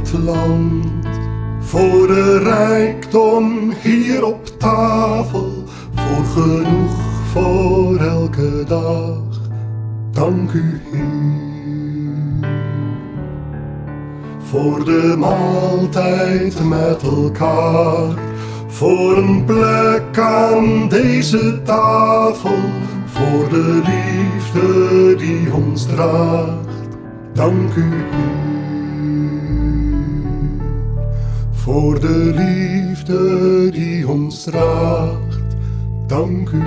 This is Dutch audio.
het land. Voor de rijkdom hier op tafel, voor genoeg voor elke dag. Dank u, Heer. Voor de maaltijd met elkaar, voor een plek aan deze tafel, voor de liefde die ons draagt. Dank u. Voor de liefde die ons draagt. Dank u.